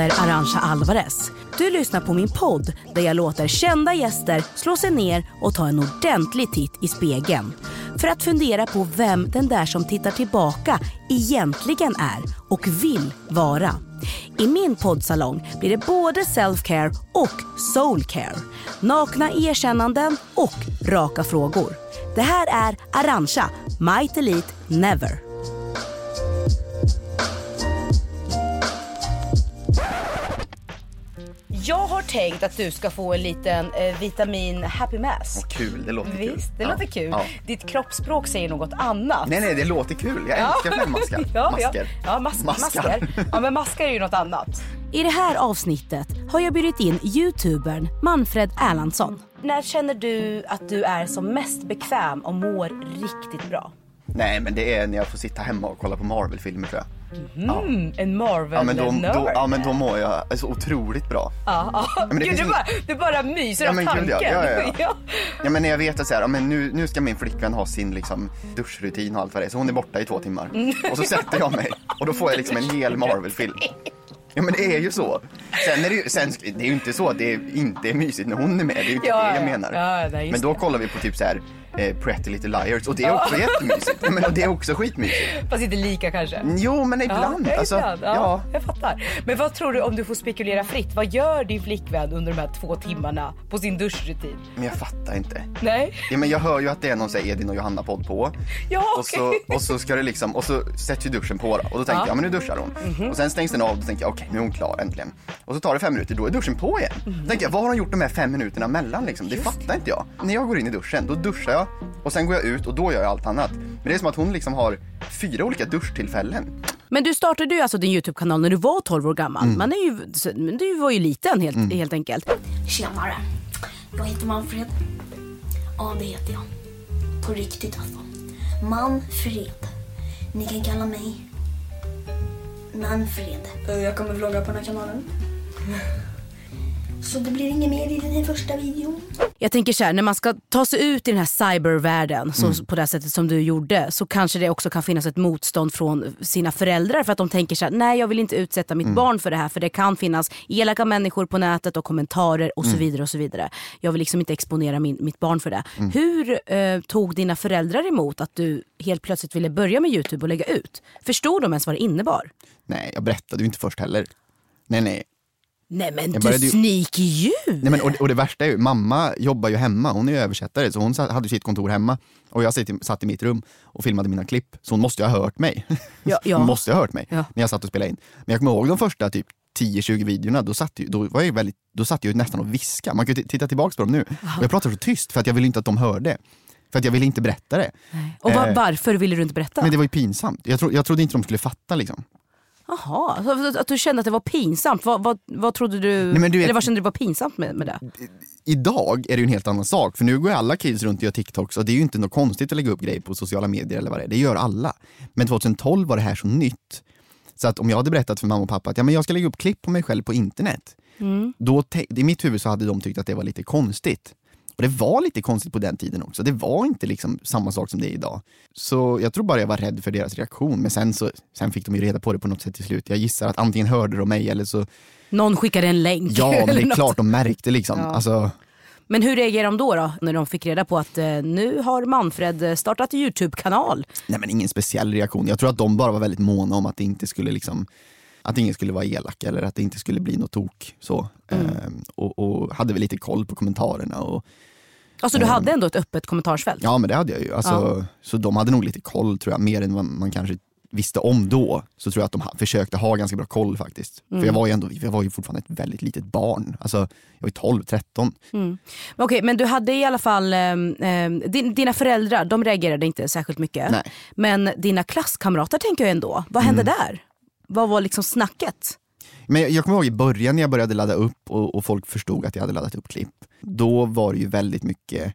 heter Arantxa Alvarez. Du lyssnar på min podd där jag låter kända gäster slå sig ner och ta en ordentlig titt i spegeln. För att fundera på vem den där som tittar tillbaka egentligen är och vill vara. I min poddsalong blir det både self-care och soul-care. Nakna erkännanden och raka frågor. Det här är Arantxa, Might Elite Never. Jag har tänkt att du ska få en liten eh, vitamin happy mass. Vad kul, det låter kul. Visst, det Ja. låter kul. Ja. Ditt kroppsspråk säger något annat. Nej, nej, det låter kul. Jag älskar ja. maskar. Ja, masker. Ja, ja mas- masker. Ja, men masker är ju något annat. I det här avsnittet har jag bjudit in youtubern Manfred Erlandsson. När känner du att du är som mest bekväm och mår riktigt bra? Nej, men det är när jag får sitta hemma och kolla på Marvel-filmer tror jag. Mm, en marvel Ja men, då, då, ja, men då mår jag så otroligt bra. Ja, ja. men det Gud, du, bara, du bara myser Ja, av men tanken. gud, ja, ja, ja. Ja. Ja men när jag vet att så här, ja, men nu, nu ska min flickvän ha sin liksom, duschrutin och allt vad det är, så hon är borta i två timmar. Mm. Och så sätter jag mig och då får jag liksom en hel Marvel-film. Ja men det är ju så. Sen är det ju, sen, det är ju inte så att det är, inte är mysigt när hon är med, det är ju inte Ja, det jag ja. menar. Ja, men då kollar vi på typ så här eh, Pretty Little Liars och det är också jättemysigt. Ja, Men och det är också skitmysigt. Fast inte lika kanske. Jo men ibland. Ja, alltså, ibland. Ja, ja. Jag fattar. Men vad tror du om du får spekulera fritt? Vad gör din flickvän under de här två timmarna på sin duschrutin? Men jag fattar inte. Nej? Ja, men jag hör ju att det är någon så här, Edin och Johanna podd på. Ja, och, så, och så ska det liksom, och så sätts ju duschen på. Och då tänker Ja. Jag, men nu duschar hon. Och sen stängs den av och då tänker jag, okej nu är hon klar äntligen. Och så tar det fem minuter, då är duschen på igen. Mhm. Då tänker jag, vad har hon gjort de här fem minuterna mellan liksom? Det fattar inte jag. När jag går in i duschen, då duschar jag och sen går jag ut och då gör jag allt annat. Men det är som att hon liksom har fyra olika duschtillfällen. Men du startade ju alltså din Youtube-kanal när du var 12 år gammal. Mm. Man är ju, du var ju liten helt, helt enkelt. Tjenare. Jag heter Manfred. Ja, det heter jag. På riktigt alltså. Manfred. Ni kan kalla mig Manfred. Eh, Jag kommer vlogga på den här kanalen. Så det blir inget mer i den här första videon. Jag tänker så här, när man ska ta sig ut i den här cybervärlden så, Mm. på det sättet som du gjorde så kanske det också kan finnas ett motstånd från sina föräldrar för att de tänker så här, nej jag vill inte utsätta Mm. mitt barn för det här för det kan finnas elaka människor på nätet och kommentarer och så Mm. vidare och så vidare. Jag vill liksom inte exponera min, mitt barn för det. Mm. Hur eh, tog dina föräldrar emot att du helt plötsligt ville börja med Youtube och lägga ut? Förstod de ens vad det innebar? Nej, jag berättade ju inte först heller. Nej, nej. Nej men Jag du ju- sneaky you! Nej men, och, det- och det värsta är ju, mamma jobbar ju hemma, hon är ju översättare så hon hade ju sitt kontor hemma och jag satt i, satt i mitt rum och filmade mina klipp så hon måste ju ha hört mig. Ja, ja. hon måste ju ha hört mig Ja. när jag satt och spelade in. Men jag kommer ihåg de första typ 10-20 videorna, då satt, ju, då, var jag ju väldigt, då satt jag ju nästan och viska. Man kan ju titta tillbaka på dem nu. Och jag pratar så tyst för att jag ville inte att de hörde. För att jag ville inte berätta det. Och va- Eh, varför ville du inte berätta? Men det var ju pinsamt. Jag, tro, jag trodde inte de skulle fatta liksom. Jaha, att du kände att det var pinsamt. Vad, vad, vad trodde du, Nej, du vet- eller vad kände du var pinsamt med, med det? Idag är det ju en helt annan sak, för nu går alla kids runt och gör TikToks och det är ju inte något konstigt att lägga upp grejer på sociala medier eller vad det är, det gör alla. Men 2012 var det här så nytt. Så att om jag hade berättat för mamma och pappa att ja, men jag ska lägga upp klipp på mig själv på internet, då te- i mitt huvud så hade de tyckt att det var lite konstigt. Och det var lite konstigt på den tiden också, det var inte liksom samma sak som det är idag. Så jag tror bara jag var rädd för deras reaktion, men sen, så, sen fick de ju reda på det på något sätt till slut. Jag gissar att antingen hörde de mig eller så, Någon skickade en länk. ja men det är klart de märkte liksom. Alltså, Men hur reagerade de då, då? När de fick reda på att eh, nu har Manfred eh, startat Youtube-kanal. Nej men ingen speciell reaktion. Jag tror att de bara var väldigt måna om att det inte skulle liksom att ingen skulle vara elak eller att det inte skulle bli något tok. Så. Ehm, och, och hade väl lite koll på kommentarerna. Och, Alltså du hade ändå ett öppet kommentarsfält? ja men det hade jag ju. Alltså, Så de hade nog lite koll tror jag, mer än vad man kanske visste om då. Så tror jag att de ha, försökte ha ganska bra koll faktiskt. För jag var ju ändå, jag var ju fortfarande ett väldigt litet barn. Alltså, jag var ju 12, 13. Men Okej, men du hade i alla fall, eh, eh, din, dina föräldrar de reagerade inte särskilt mycket. Nej. Men dina klasskamrater tänker jag ändå, vad hände Mm. där? Vad var liksom snacket? Men jag, kommer ihåg i början när jag började ladda upp och, och folk förstod att jag hade laddat upp klipp. Då var det ju väldigt mycket,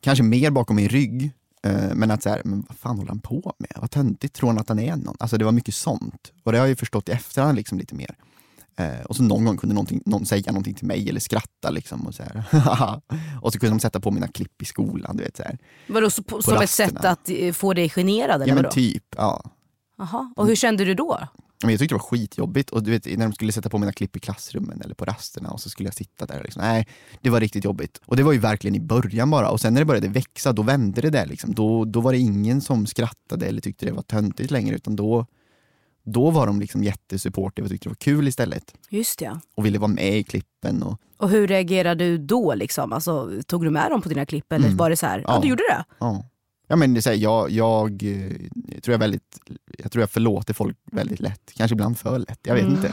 kanske mer bakom min rygg. Eh, men att så här, men vad fan håller han på med? Vad töntigt, tror han att han är någon? Alltså det var mycket sånt. Och det har jag ju förstått i efterhand liksom lite mer. Eh, och så någon gång kunde någon säga någonting till mig eller skratta liksom. Och så, här. och så kunde de sätta på mina klipp i skolan. Du vet, så här. Vadå, så, på, som ett rasterna. sätt att eh, få dig generad eller Ja men vadå? typ, ja. Jaha. Och hur kände du då? Men jag tyckte det var skitjobbigt och du vet när de skulle sätta på mina klipp i klassrummen eller på rasterna och så skulle jag sitta där. Liksom. Nej, det var riktigt jobbigt. Och det var ju verkligen i början bara och sen när det började växa då vände det där liksom. Då, då var det ingen som skrattade eller tyckte det var töntigt längre utan då, då var de liksom jättesupportive och tyckte det var kul istället. Just ja. Och ville vara med i klippen. Och, Och hur reagerade du då? Liksom? Alltså, tog du med dem på dina klipp eller Mm. var det så här, ja, Ja. du gjorde det? ja. Ja, men det är här, jag, jag, eh, jag, tror jag, väldigt, jag tror jag förlåter folk väldigt lätt. Kanske ibland för lätt, jag vet Mm. inte.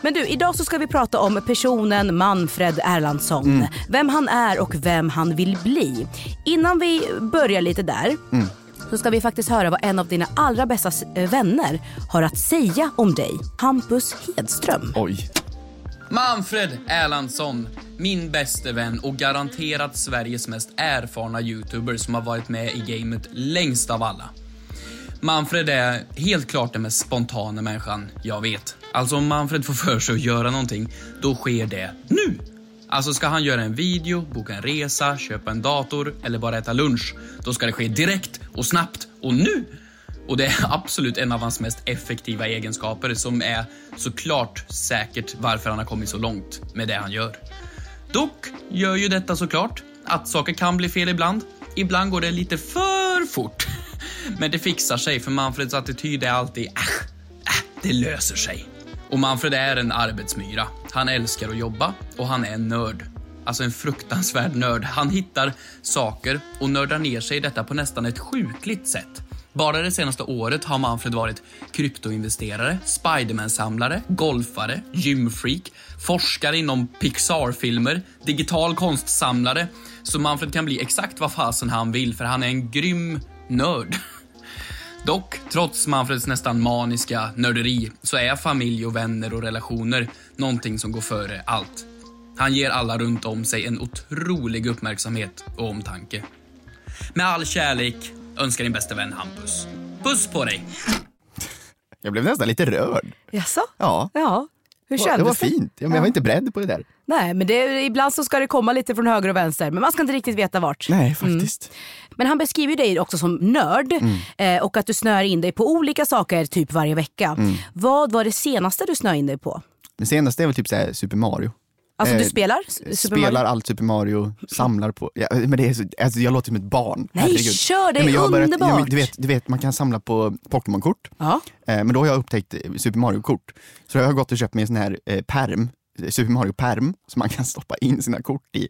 Men du, idag så ska vi prata om personen Manfred Erlandsson. Mm. Vem han är och vem han vill bli. Innan vi börjar lite där Mm. så ska vi faktiskt höra vad en av dina allra bästa eh, vänner har att säga om dig. Hampus Hedström. Oj. Manfred Erlandsson, min bäste vän och garanterat Sveriges mest erfarna youtuber som har varit med i gamet längst av alla. Manfred är helt klart den mest spontana människan jag vet. Alltså om Manfred får för sig att göra någonting, då sker det nu. Alltså ska han göra en video, boka en resa, köpa en dator eller bara äta lunch, då ska det ske direkt och snabbt och nu. Och det är absolut en av hans mest effektiva egenskaper som är såklart säkert varför han har kommit så långt med det han gör. Dock gör ju detta såklart att saker kan bli fel ibland. Ibland går det lite för fort. Men det fixar sig för Manfreds attityd är alltid äh, äh, det löser sig. Och Manfred är en arbetsmyra. Han älskar att jobba och han är en nörd. Alltså en fruktansvärd nörd. Han hittar saker och nördar ner sig i detta på nästan ett sjukligt sätt. Bara det senaste året har Manfred varit kryptoinvesterare, Spiderman-samlare, golfare, gymfreak, forskare inom Pixar-filmer, digital konstsamlare. Så Manfred kan bli exakt vad fasen han vill för han är en grym nörd. Dock, trots Manfreds nästan maniska nörderi, så är familj och vänner och relationer någonting som går före allt. Han ger alla runt om sig en otrolig uppmärksamhet och omtanke. Med all kärlek önskar din bästa vän Hampus. Puss på dig! Jag blev nästan lite rörd. Jaså? Ja, Ja. Hur det kändes var fint. Ja, men jag var inte beredd på det där. Nej, men det, ibland så ska det komma lite från höger och vänster, men man ska inte riktigt veta vart. Nej, faktiskt. Men han beskriver dig också som nörd Mm. eh, och att du snör in dig på olika saker typ varje vecka. Mm. Vad var det senaste du snöade in dig på? Det senaste är väl typ så här Super Mario. Alltså Eh, du spelar S- Super Spelar Mario? allt Super Mario, samlar på... Ja, men det är så, alltså jag låter som ett barn. Nej, Herregud. kör, det är jag har börjat- ja, underbart. du, vet, du vet, man kan samla på Pokémon-kort. Ja. Eh, men då har jag upptäckt eh, Super Mario-kort. Så jag har gått och köpt mig en sån här eh, perm, eh, Super Mario-perm, som man kan stoppa in sina kort i.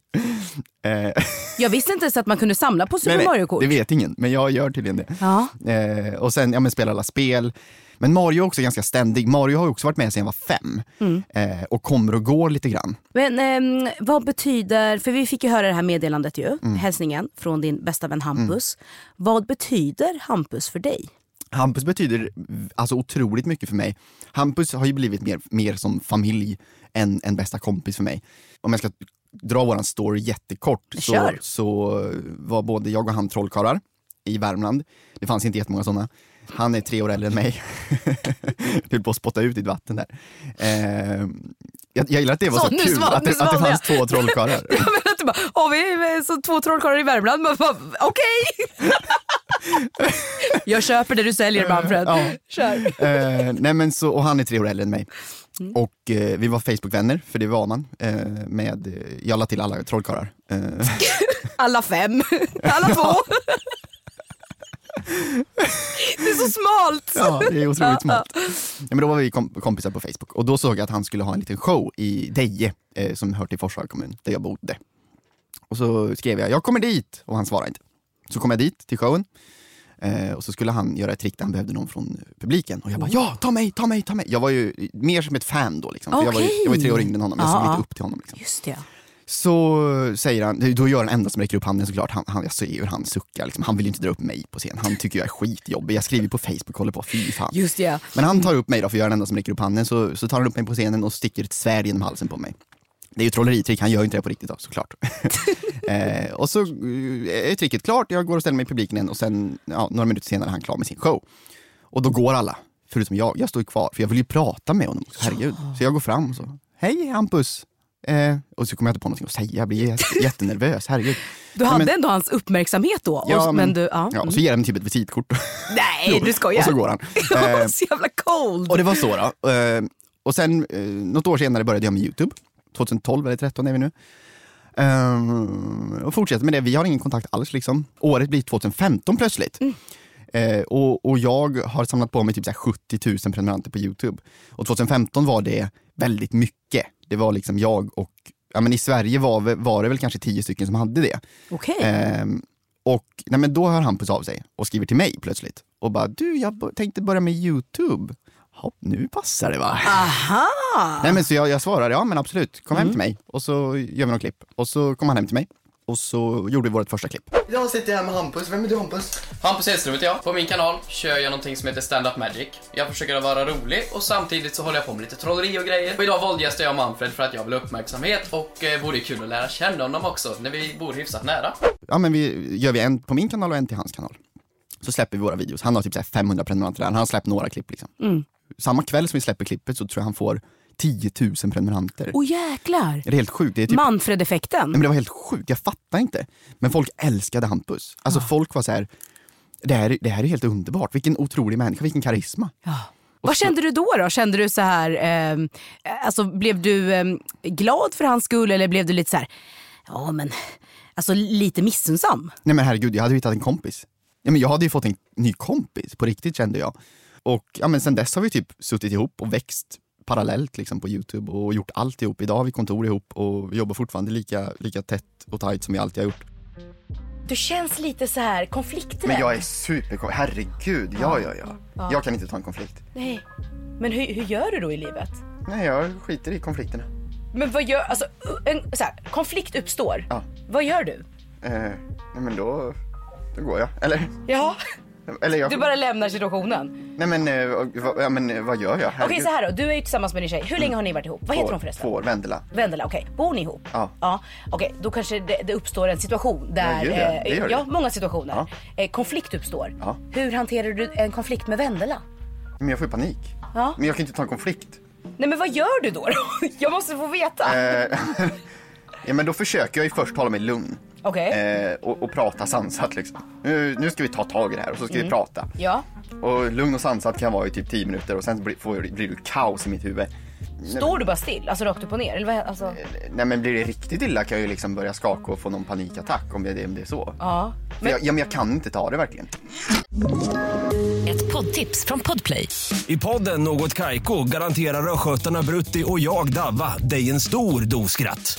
Eh, Jag visste inte ens att man kunde samla på Super Mario-kort. Det vet ingen, men jag gör tydligen det. Ja. Eh, och sen ja, men spela alla spel. Men Mario är också ganska ständig. Mario har också varit med sedan jag var fem. Mm. Eh, och kommer och går lite grann. Men ehm, vad betyder, för vi fick ju höra det här meddelandet ju, Mm. hälsningen från din bästa vän Hampus. Vad betyder Hampus för dig? Hampus betyder alltså otroligt mycket för mig. Hampus har ju blivit mer, mer som familj än en bästa kompis för mig. Om jag ska dra våran story jättekort så, så var både jag och han trollkarlar i Värmland. Det fanns inte jättemånga sådana. Han är tre år äldre än mig. Jag höll på att spotta ut ditt vatten där. Eh, jag, jag gillar att det var Så, så, kul sval- att det, att det fanns två trollkarlar. Jag menar att du bara, "Åh, vi är så två trollkarlar i Värmland. Okej! Jag köper det du säljer Manfred. Ja. Kör. eh, nej men så, och han är tre år äldre än mig. Mm. Och eh, vi var Facebook-vänner, för det var man. Eh, med, jag la till alla trollkarlar. Alla fem. Alla två. Det är så smalt. ja, det är otroligt smart. Ja, men då var vi kom kompisar på Facebook och då såg jag att han skulle ha en liten show i Deje, eh, som hör till Forshaga kommun, där jag bodde. Och så skrev jag, jag kommer dit, och han svarade inte. Så kom jag dit till showen. Eh, och så skulle han göra ett trick där han behövde någon från publiken. Och jag bara, ja, ta mig, ta mig, ta mig. Jag var ju mer som ett fan då. Liksom, för jag, var ju, jag var ju tre år yngre än honom, jag Ja, såg lite upp till honom. Liksom. Just det. Så säger han, då gör den enda som räcker upp handen såklart, han, han, jag ser hur han suckar. Liksom. Han vill ju inte dra upp mig på scen, han tycker jag är skitjobbig. Jag skriver på Facebook håller på, fy fan. Just det. Men han tar upp mig då, för jag är den enda som räcker upp handen, så, så tar han upp mig på scenen och sticker ett svärd genom halsen på mig. Det är ju trolleritrick, han gör ju inte det på riktigt då, såklart. eh, och så eh, är tricket klart, jag går och ställer mig i publiken igen och sen, ja, några minuter senare är han klar med sin show. Och då går alla, förutom jag. Jag står ju kvar, för jag vill ju prata med honom. Herregud. Så jag går fram och så, hej Hampus. Eh, och så kommer jag inte på någonting att säga, jag blir jät- jättenervös, herregud. Du Ja, hade men- ändå hans uppmärksamhet då. Ja, och, men, du, ja. ja, och så ger han typ ett visitkort. Nej, du skojar. och så går han. Eh, så jävla cold. och det var så då. Eh, och sen eh, något år senare började jag med Youtube. 2012 eller 2013 är vi nu. Eh, och fortsätter med det, vi har ingen kontakt alls liksom. Året blir 2015 plötsligt. Eh, och, och jag har samlat på mig typ så här 70 000 prenumeranter på Youtube. Och 2015 var det väldigt mycket. Det var liksom jag och, ja men i Sverige var, var det väl kanske 10 stycken som hade det. Okej. Ehm, och nej men då hör Hampus av sig och skriver till mig plötsligt och bara du jag tänkte börja med Youtube. Hopp, nu passar det va? Aha! Nej men så jag, jag svarade ja men absolut, kom hem till mig och så gör vi något klipp. Och så kom han hem till mig och så gjorde vi vårt första klipp. Idag sitter jag här med Hampus, vem är du Hampus? Hampus Hedström heter jag. På min kanal kör jag någonting som heter Stand Up Magic. Jag försöker att vara rolig och samtidigt så håller jag på med lite trolleri och grejer. Och idag våldgästar jag Manfred för att jag vill ha uppmärksamhet och eh, vore kul att lära känna honom också när vi bor hyfsat nära. Ja men vi gör vi en på min kanal och en till hans kanal. Så släpper vi våra videos. Han har typ så här 500 prenumeranter där, han har släppt några klipp liksom. Samma kväll som vi släpper klippet så tror jag han får 10 000 prenumeranter. Åh jäklar. Det är helt sjukt. Det är typ Manfred-effekten. Nej, men det var helt sjukt, jag fattar inte. Men folk älskade Hampus. Alltså folk var så här. Det här, det här är helt underbart, vilken otrolig människa, vilken karisma. Vad kände du då? då? Kände du så här, eh, alltså blev du eh, glad för hans skull eller blev du lite så här, ja men, alltså lite missunnsam? Nej men herregud, jag hade ju hittat en kompis. Ja, men jag hade ju fått en ny kompis, på riktigt kände jag. Och ja, men sen dess har vi typ suttit ihop och växt parallellt liksom, på Youtube och gjort allt ihop. Idag har vi kontor ihop och vi jobbar fortfarande lika, lika tätt och tajt som vi alltid har gjort. Du känns lite så här konflikträdd. Men jag är super, herregud, ja ja ja. Jag kan inte ta en konflikt. Nej. Men hur, hur gör du då i livet? Nej, jag skiter i konflikterna. Men vad gör, alltså en, så här, konflikt uppstår. Ja. Vad gör du? Eh, nej men då, då går jag. Eller, Ja, jag... du bara lämnar situationen. Nej men, eh, ja, men eh, vad gör jag? Okej Herregud. så här då, du är ju tillsammans med din tjej. Hur länge har ni varit ihop? Vad heter hon förresten? Får, Vendela. Vendela, okej. Bor ni ihop? Ja. ja. Okej, då kanske det, det uppstår en situation där... Ja, gud, ja. Det gör det. ja, många situationer. Ja. Eh, konflikt uppstår. Ja. Hur hanterar du en konflikt med Vendela? Men jag får ju panik. Ja. Men jag kan inte ta en konflikt. Nej men vad gör du då? då? Jag måste få veta. Eh, ja men då försöker jag ju först hålla mig lugn. Okej. Eh, och, och prata sansat liksom. Nu, nu ska vi ta tag i det här och så ska Mm. vi prata. Ja. Och lugn och sansat kan vara i typ 10 minuter och sen blir, får, blir det kaos i mitt huvud. Står du bara still? Alltså rakt upp och ner? Eller vad, alltså... Nej men blir det riktigt illa kan jag ju liksom börja skaka och få någon panikattack om det, är- om det är så. Ja. Men jag, ja, men jag kan inte ta det verkligen. Ett poddtips från Podplay. I podden Något Kaiko garanterar östgötarna Brutti och jag, Davva, dig en stor dos skratt.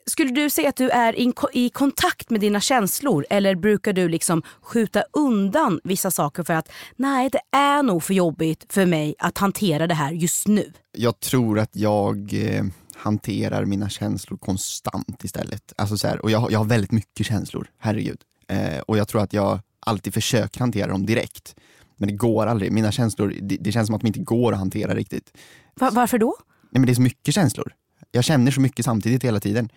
Skulle du säga att du är in, i kontakt med dina känslor eller brukar du liksom skjuta undan vissa saker för att nej det är nog för jobbigt för mig att hantera det här just nu? Jag tror att jag eh, hanterar mina känslor konstant istället. Alltså så här, och jag, har- jag har väldigt mycket känslor, herregud. Eh, och jag tror att jag alltid försöker hantera dem direkt. Men det går aldrig. Mina känslor, det, det känns som att de inte går att hantera riktigt. Va- varför då? Nej, men det är så mycket känslor. Jag känner så mycket samtidigt hela tiden.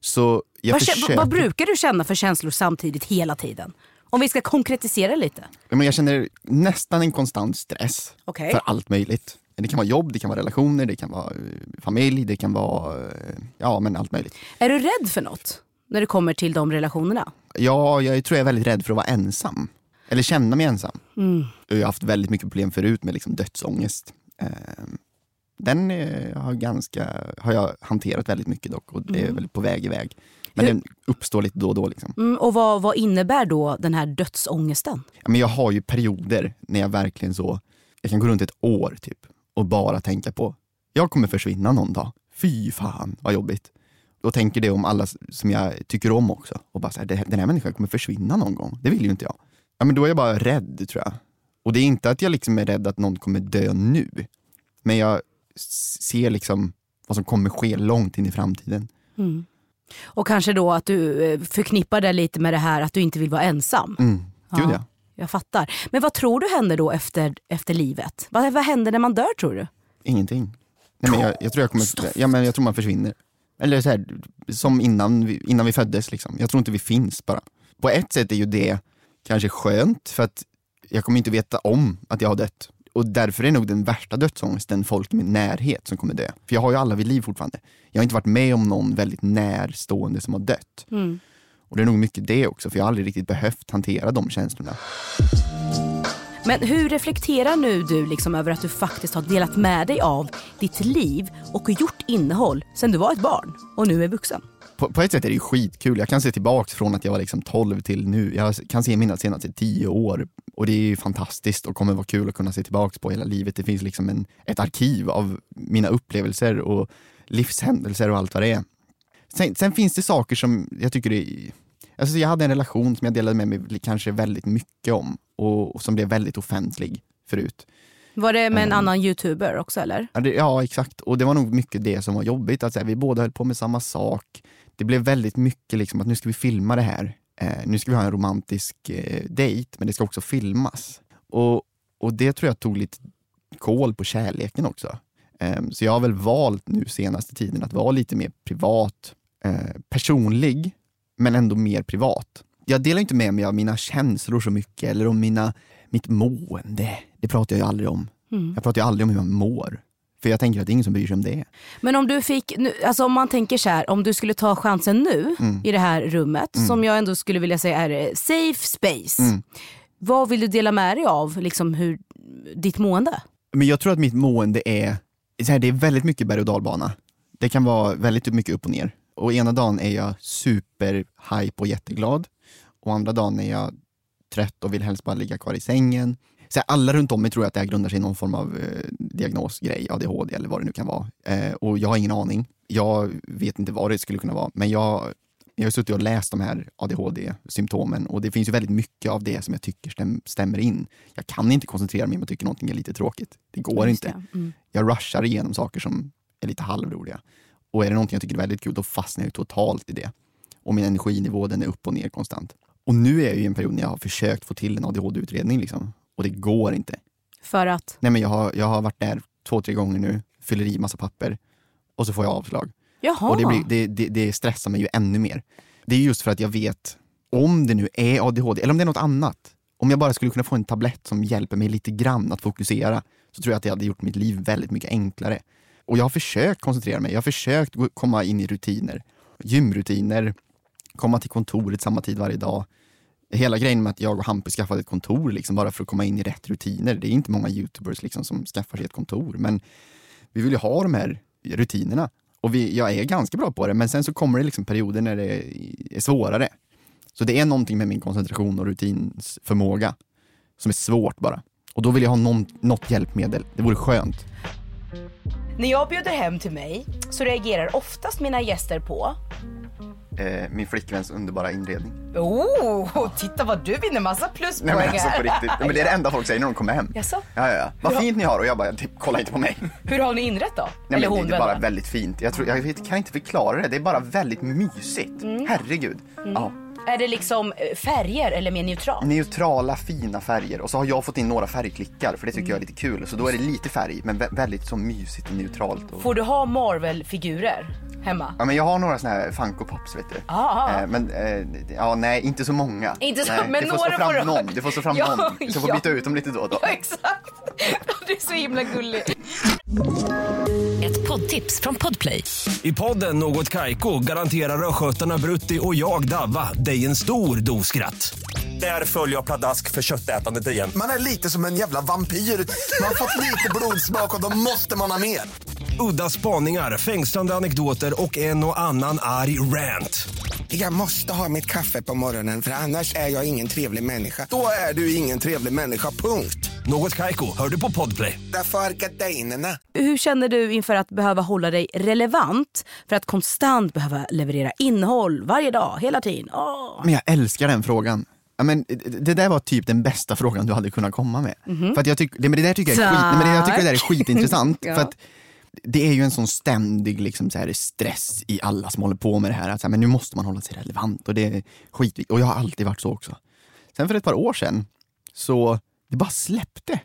Så jag Vad, försöker... vad brukar du känna för känslor samtidigt hela tiden? Om vi ska konkretisera lite. Men jag känner nästan en konstant stress Okej. för allt möjligt. Det kan vara jobb, det kan vara relationer, det kan vara eh, familj, det kan vara eh, ja, men allt möjligt. Är du rädd för något när det kommer till de relationerna? Ja, jag tror jag är väldigt rädd för att vara ensam. Eller känna mig ensam. Mm. Jag har haft väldigt mycket problem förut med liksom dödsångest. Den eh, har, ganska, har jag hanterat väldigt mycket dock och det är väl på väg iväg. Men Hur- den uppstår lite då och då. Liksom. Mm, och vad, vad innebär då den här dödsångesten? Ja, men jag har ju perioder när jag verkligen så, jag kan gå runt ett år typ och bara tänka på, jag kommer försvinna någon dag. Fy fan vad jobbigt. Och tänker det om alla som jag tycker om också. Och bara så här, "Det- den här människan kommer försvinna någon gång. Det vill ju inte jag. Ja men då är jag bara rädd tror jag. Och det är inte att jag liksom är rädd att någon kommer dö nu. Men jag ser liksom vad som kommer ske långt in i framtiden. Och kanske då att du eh, förknippar det lite med det här att du inte vill vara ensam. Mm. Gud Ja. ja. jag fattar. Men vad tror du händer då efter, efter livet? Vad, vad händer när man dör tror du? Ingenting. Nej, men jag, jag, tror jag, kommer, ja, men jag tror man försvinner. Eller så här, som innan vi, innan vi föddes. Liksom. Jag tror inte vi finns bara. På ett sätt är ju det kanske skönt för att jag kommer inte veta om att jag har dött. Och därför är nog den värsta dödsångesten folk i min närhet som kommer dö. För jag har ju alla vid liv fortfarande. Jag har inte varit med om någon väldigt närstående som har dött. Mm. Och det är nog mycket det också, för jag har aldrig riktigt behövt hantera de känslorna. Men hur reflekterar nu du liksom över att du faktiskt har delat med dig av ditt liv och gjort innehåll sen du var ett barn och nu är vuxen? På, på ett sätt är det ju skitkul. Jag kan se tillbaks från att jag var liksom 12 till nu. Jag kan se mina senaste 10 år och det är ju fantastiskt och kommer vara kul att kunna se tillbaks på hela livet. Det finns liksom en, ett arkiv av mina upplevelser och livshändelser och allt vad det är. Sen, sen finns det saker som jag tycker är Alltså jag hade en relation som jag delade med mig kanske väldigt mycket om och, och som blev väldigt offentlig förut. Var det med en Mm. annan youtuber också eller? Ja, det, ja exakt, och det var nog mycket det som var jobbigt. Att så här, vi båda höll på med samma sak. Det blev väldigt mycket liksom att nu ska vi filma det här. Eh, nu ska vi ha en romantisk eh, dejt, men det ska också filmas. Och, och det tror jag tog lite kål på kärleken också. Eh, så jag har väl valt nu senaste tiden att vara lite mer privat, eh, personlig, men ändå mer privat. Jag delar inte med mig av mina känslor så mycket eller om mina, mitt mående. Det pratar jag ju aldrig om. Mm. Jag pratar ju aldrig om hur man mår. För jag tänker att det är ingen som bryr sig om det. Men om du fick, nu- alltså om man tänker så här, om du skulle ta chansen nu Mm. i det här rummet som jag ändå skulle vilja säga är eh, safe space. Mm. Vad vill du dela med dig av, liksom hur, ditt mående? Men jag tror att mitt mående är, så här, det är väldigt mycket berg och dalbana. Det kan vara väldigt mycket upp och ner. Och ena dagen är jag super hype och jätteglad. Och andra dagen är jag trött och vill helst bara ligga kvar i sängen. Så här, alla runt om mig tror att det här grundar sig i någon form av eh, diagnosgrej, ADHD eller vad det nu kan vara. Eh, och jag har ingen aning. Jag vet inte vad det skulle kunna vara. Men jag, jag har suttit och läst de här ADHD-symptomen och det finns ju väldigt mycket av det som jag tycker stäm, stämmer in. Jag kan inte koncentrera mig om jag tycker någonting är lite tråkigt. Det går Just inte. det. Mm. Jag rushar igenom saker som är lite halvroliga. Och är det någonting jag tycker är väldigt kul, då fastnar jag totalt i det. Och min energinivå den är upp och ner konstant. Och nu är jag i en period när jag har försökt få till en ADHD-utredning liksom. Och det går inte. För att, Nej men jag har, jag har varit där två, tre gånger nu, fyller i massa papper och så får jag avslag. jaha. Och det, blir, det, det, det stressar mig ju ännu mer. Det är just för att jag vet, om det nu är ADHD, eller om det är något annat. Om jag bara skulle kunna få en tablett som hjälper mig lite grann att fokusera, så tror jag att det hade gjort mitt liv väldigt mycket enklare. Och jag har försökt koncentrera mig, jag har försökt komma in i rutiner. Gymrutiner, komma till kontoret samma tid varje dag. Hela grejen med att jag och Hampus skaffade ett kontor liksom bara för att komma in i rätt rutiner. Det är inte många youtubers liksom som skaffar sig ett kontor, men vi vill ju ha de här rutinerna. Och vi, jag är ganska bra på det, men sen så kommer det liksom perioder när det är svårare. Så det är någonting med min koncentration och rutinsförmåga som är svårt bara. Och då vill jag ha någon, något hjälpmedel. Det vore skönt. När jag bjuder hem till mig så reagerar oftast mina gäster på Eh, min flickväns underbara inredning. Oh, titta vad du vinner massa pluspoäng Nej men alltså på riktigt. Nej, men det är det enda folk säger när de kommer hem. Jaså? Ja, ja, ja. Vad fint ni har och jag bara, typ, kolla inte på mig. Hur har ni inrett då? Nej, Eller men hon det är bara då? väldigt fint. Jag, tror, jag kan inte förklara det. Det är bara väldigt mysigt. Mm. Herregud. Ja. Är det liksom eh, färger eller mer neutralt? Neutrala fina färger och så har jag fått in några färgklickar för det tycker jag är lite kul. Så då är det lite färg men vä- väldigt så mysigt och neutralt. Och... Får du ha Marvel-figurer hemma? Ja men jag har några såna här Funko Pops vet du. Ah. Men eh, ja nej inte så många. Inte så- nej, men det får några stå fram du någon. Det får stå fram Ja, någon. Så får ja. byta ut dem lite då och då. Ja, exakt. Du är så himla gullig. Ett poddtips från Podplay. I podden Något Kaiko garanterar östgötarna Brutti och jag, Davva, dig en stor dos skratt. Där följer jag pladask för köttätandet igen. Man är lite som en jävla vampyr. Man har fått lite blodsmak och då måste man ha mer. Udda spaningar, fängslande anekdoter och en och annan arg rant. Jag måste ha mitt kaffe på morgonen för annars är jag ingen trevlig människa. Då är du ingen trevlig människa, punkt. Något Kaiko, hör du på Podplay. Därför är gardinerna. Hur känner du inför att behöva hålla dig relevant för att konstant behöva leverera innehåll varje dag, hela tiden? Åh. Men jag älskar den frågan. Ja, men, det- det där var typ den bästa frågan du hade kunnat komma med. För att jag tyck, det, men det där tycker jag är, skit, men det, jag tycker det där är skitintressant. Ja. för att det är ju en sån ständig liksom, så här, stress i alla som håller på med det här. Att, så här men nu måste man hålla sig relevant och det är skitviktigt. Och jag har alltid varit så också. Sen för ett par år sedan Så det bara släppte.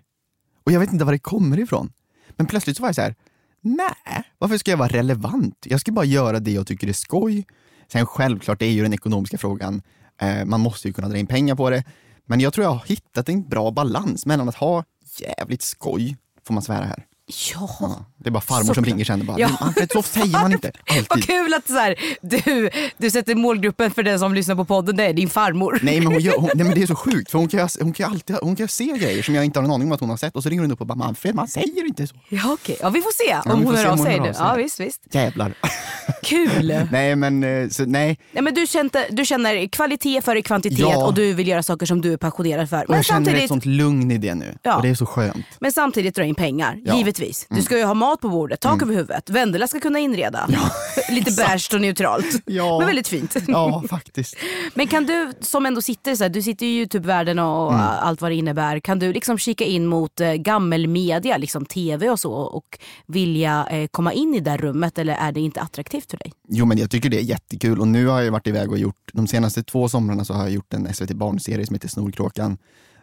Och jag vet inte var det kommer ifrån. Men plötsligt så var jag så här, nej, varför ska jag vara relevant? Jag ska bara göra det jag tycker är skoj. Sen självklart, det är ju den ekonomiska frågan. Eh, man måste ju kunna dra in pengar på det. Men jag tror jag har hittat en bra balans mellan att ha jävligt skoj, får man svära här. Ja. Ja, det är bara farmor som Såklart. ringer sen och bara, Ja. så säger man inte. Vad Alltid. kul att så här, du, du sätter målgruppen för den som lyssnar på podden, det är din farmor. Nej men, hon gör, hon, nej men det är så sjukt för hon kan, hon kan alltid hon kan se grejer som jag inte har en aning om att hon har sett och så ringer hon upp och bara Manfred man säger inte så. Ja okej, ja, vi får se Ja, om hon hör av sig nu. Ja visst, visst. Jävlar. Kul! nej men eh, så, nej. Nej, men du, känner, du känner kvalitet före kvantitet Ja. och du vill göra saker som du är passionerad för. Och Men jag känner ett samtidigt, sånt lugn i det nu Ja. och det är så skönt. men samtidigt dra in pengar, Ja. Givetvis. Du Mm. ska ju ha mat på bordet, tak över huvudet, Vendela ska kunna inreda. Lite beige och neutralt. Ja. Men väldigt fint. Ja faktiskt. Men kan du som ändå sitter så här, du sitter i Youtube-världen och Mm. allt vad det innebär. Kan du liksom kika in mot eh, gammelmedia, liksom tv och så och vilja eh, komma in i det där rummet eller är det inte attraktivt för dig? Jo men jag tycker det är jättekul och nu har jag varit iväg och gjort, de senaste två somrarna så har jag gjort en SVT barnserie som heter Snorkråkan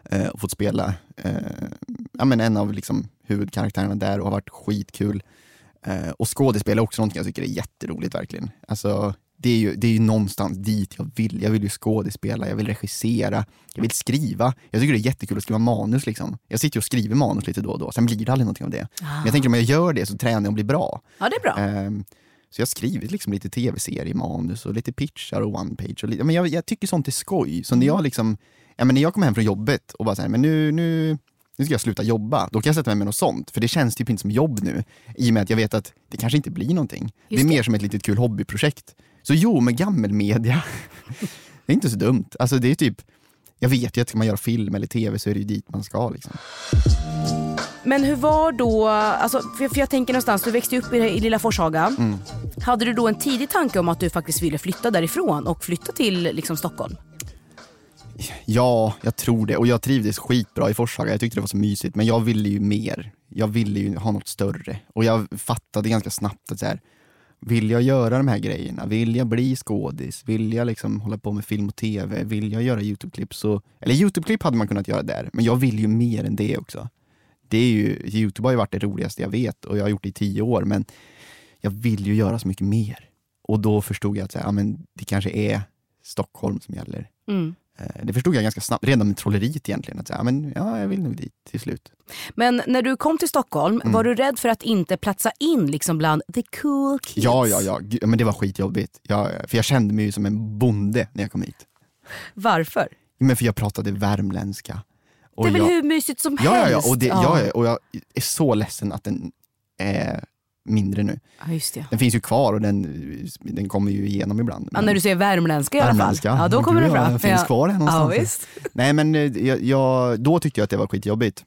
eh, och fått spela eh, ja, men en av liksom, huvudkaraktärerna där och har varit skitkul. Eh, och skådespel är också någonting jag tycker är jätteroligt verkligen. Alltså, det är, ju, det är ju någonstans dit jag vill. Jag vill ju skådespela, jag vill regissera, jag vill skriva. Jag tycker det är jättekul att skriva manus. Liksom. Jag sitter och skriver manus lite då och då, sen blir det aldrig någonting av det. Men jag tänker om jag gör det så tränar jag och blir bra. Ja det är bra. Så jag har skrivit liksom lite tv-seriemanus och lite pitchar och one-page. Och lite, men jag, jag tycker sånt är skoj. Så när jag, liksom, ja, men när jag kommer hem från jobbet och bara säger men nu, nu, nu ska jag sluta jobba, då kan jag sätta mig med något sånt. För det känns typ inte som jobb nu, i och med att jag vet att det kanske inte blir någonting. det är det. mer som ett litet kul hobbyprojekt. Så jo, med gammelmedia, det är inte så dumt. Alltså det är typ, jag vet ju att ska man göra film eller tv så är det ju dit man ska. Liksom. Men hur var då, alltså, för, för jag tänker någonstans, du växte upp i, i lilla Forshaga. Mm. Hade du då en tidig tanke om att du faktiskt ville flytta därifrån och flytta till liksom, Stockholm? Ja, jag tror det. Och jag trivdes skitbra i Forshaga. Jag tyckte det var så mysigt. Men jag ville ju mer. Jag ville ju ha något större. Och jag fattade ganska snabbt att så här, vill jag göra de här grejerna? Vill jag bli skådis? Vill jag liksom hålla på med film och tv? Vill jag göra Youtube-klipp? Så... Eller Youtube-klipp hade man kunnat göra där. Men jag vill ju mer än det också. Det är ju, Youtube har ju varit det roligaste jag vet och jag har gjort det i tio år. Men jag vill ju göra så mycket mer. Och då förstod jag att så här, ja, men det kanske är Stockholm som gäller. Mm. Eh, Det förstod jag ganska snabbt, redan med trolleriet egentligen. Att säga, ja, men, ja, jag vill nog dit till slut. Men när du kom till Stockholm, Mm. var du rädd för att inte platsa in liksom bland the cool kids? Ja, ja, ja. Men det var skitjobbigt. Jag, för jag kände mig som en bonde när jag kom hit. Varför? Men för jag pratade värmländska. Och det är väl jag, hur mysigt som ja, helst? ja, och, det, ja. ja, och jag är så ledsen att den är mindre nu. Ja, just det. Den finns ju kvar och den, den kommer ju igenom ibland. Ja, när du säger värmländska i alla fall. Ja, då kommer ja, fram. den finns kvar här någonstans. Nej men eh, jag, jag, då tyckte jag att det var skitjobbigt.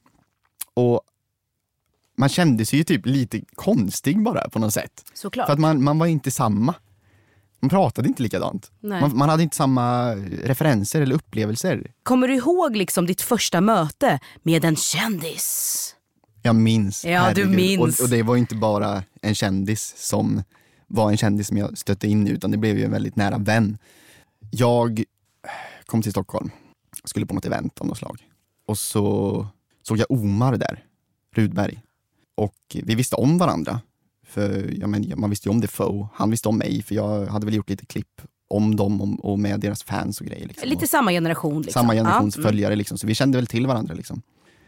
Och man kände sig ju typ lite konstig bara på något sätt. Såklart. För att man, man var inte samma. Man pratade inte likadant. Man, man hade inte samma referenser eller upplevelser. Kommer du ihåg liksom ditt första möte med en kändis? Jag minns. Ja, du minns. Och, och det var inte bara en kändis som var en kändis som jag stötte in i, utan det blev ju en väldigt nära vän. Jag kom till Stockholm, skulle på något event av något slag. Och så såg jag Omar där, Rudberg. Och vi visste om varandra. För ja, men, man visste ju om Defoe, han visste om mig, för jag hade väl gjort lite klipp om dem och, med deras fans och grejer. Liksom. Lite samma generation. Liksom. Samma generations Ja, mm. följare liksom, så vi kände väl till varandra. Liksom.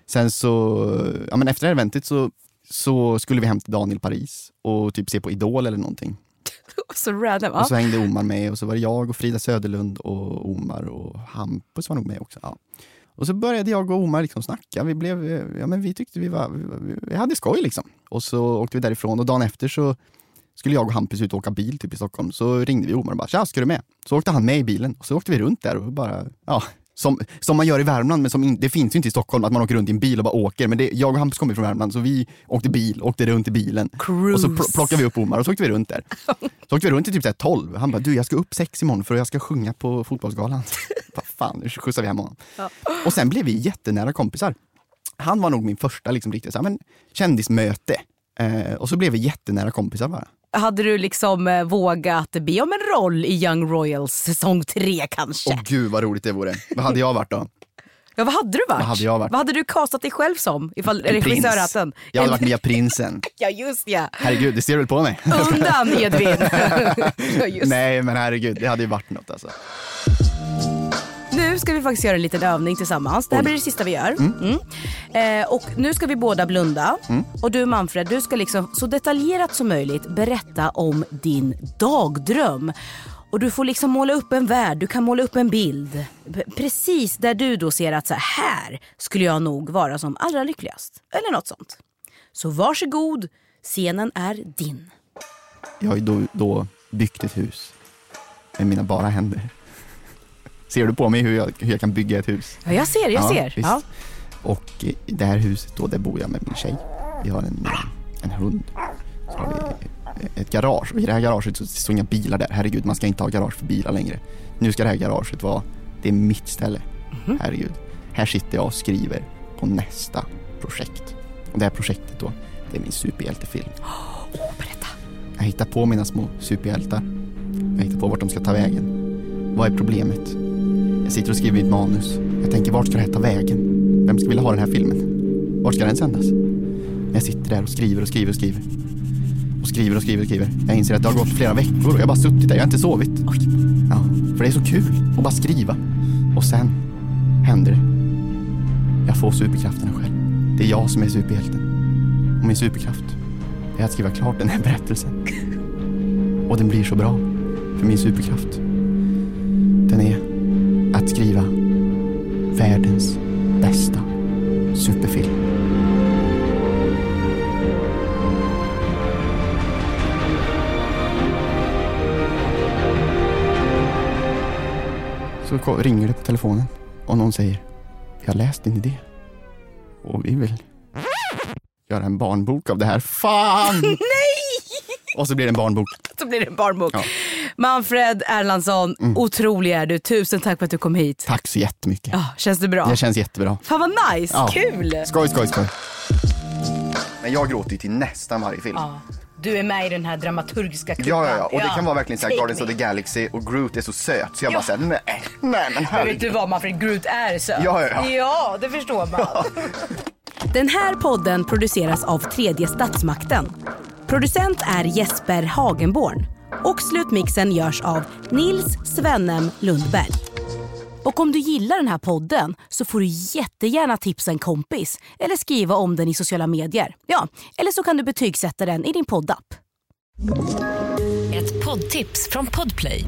Sen så, ja men efter det här eventet så, så skulle vi hem till Daniel Paris och typ se på Idol eller någonting. Så random. Ja. Och så hängde Omar med och så var det jag och Frida Söderlund och Omar och Hampus var nog med också. Ja. Och så började jag och Omar liksom snacka. Vi, blev, ja, men vi tyckte vi, var, vi, vi hade skoj liksom. Och så åkte vi därifrån och dagen efter så skulle jag och Hampus ut och åka bil typ i Stockholm. Så ringde vi Omar och bara “tja, ska du med?” Så åkte han med i bilen och så åkte vi runt där och bara, ja, som, som man gör i Värmland, men som in, det finns ju inte i Stockholm att man åker runt i en bil och bara åker. Men det, jag och Hampus kommer från Värmland så vi åkte bil, åkte runt i bilen. Cruise. Och så pl- plockade vi upp Omar och så åkte vi runt där. Så åkte vi runt till typ så här 12. Han bara, du jag ska upp sex imorgon för jag ska sjunga på fotbollsgalan. Vad fan, nu skjutsar vi hem honom. Och sen blev vi jättenära kompisar. Han var nog min första liksom, riktigt så här, men, kändismöte. Eh, och så blev vi jättenära kompisar bara. Hade du liksom eh, vågat be om en roll i Young Royals säsong tre kanske? Åh gud vad roligt det vore. Vad hade jag varit då? Ja, vad hade du varit? Vad hade jag varit? Vad hade du castat dig själv som ifall En prins. regissörhatten? Jag hade varit nya prinsen. Ja, just ja. Herregud, det ser du väl på mig? Undan Edvin. ja. Nej men herregud, det hade ju varit något alltså. Nu ska vi faktiskt göra en liten övning tillsammans. Det här blir det sista vi gör. Mm. Eh, och nu ska vi båda blunda. Mm. Och du Manfred, du ska liksom så detaljerat som möjligt berätta om din dagdröm. Och du får liksom måla upp en värld, du kan måla upp en bild. P- Precis där du då ser att så här skulle jag nog vara som allra lyckligast. Eller något sånt. Så varsågod, scenen är din. Jag har ju då, då byggt ett hus med mina bara händer. Ser du på mig hur jag, hur jag kan bygga ett hus? Ja, jag ser, jag Ja, ser. visst. Ja. Och i det här huset då, där bor jag med min tjej. Vi har en, en hund. Så har vi ett garage och i det här garaget så står inga bilar där. Herregud, man ska inte ha garage för bilar längre. Nu ska det här garaget vara, det är mitt ställe. Mhm. Herregud. Här sitter jag och skriver på nästa projekt. Och det här projektet då, det är min superhjältefilm. Åh, berätta. Jag hittar på mina små superhjältar. Jag hittar på vart de ska ta vägen. Vad är problemet? Jag sitter och skriver mitt manus. Jag tänker, vart ska det här ta vägen? Vem ska vilja ha den här filmen? Vart ska den sändas? Jag sitter där och skriver och skriver och skriver. Och skriver och skriver och skriver. Jag inser att det har gått flera veckor och jag har bara suttit där. Jag har inte sovit. Ja, för det är så kul att bara skriva. Och sen händer det. Jag får superkrafterna själv. Det är jag som är superhjälten. Och min superkraft är att skriva klart den här berättelsen. Och den blir så bra. För min superkraft, att skriva världens bästa superfilm. Så ringer det på telefonen och någon säger Vi har läst din idé och vi vill göra en barnbok av det här. Fan! Nej! Och så blir det en barnbok. Så blir det en barnbok. Ja. Mm. Manfred Erlandsson, otrolig är du. Tusen tack för att du kom hit. Tack så jättemycket. Ja, känns det bra? Det känns jättebra. Fan vad nice, Ja. kul! Skoj, skoj, skoj. Men jag gråter ju till nästan varje film. Ja, du är med i den här dramaturgiska klubben. Ja, ja, ja. Och det kan vara verkligen såhär Take Guardians of me. the Galaxy och Groot är så söt så jag Ja. bara såhär, nej, nej men Men vet herregud. du vad Manfred, Groot är söt. Ja, ja, ja. ja, det förstår man. Den här podden produceras av tredje statsmakten. Producent är Jesper Hagenborn. Och slutmixen görs av Nils Svennem Lundberg. Och om du gillar den här podden så får du jättegärna tipsa en kompis eller skriva om den i sociala medier. Ja, eller så kan du betygsätta den i din poddapp. Ett poddtips från Podplay.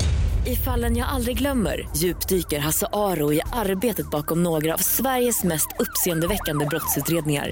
I fallen jag aldrig glömmer djupdyker Hasse Aro i arbetet bakom några av Sveriges mest uppseendeväckande brottsutredningar.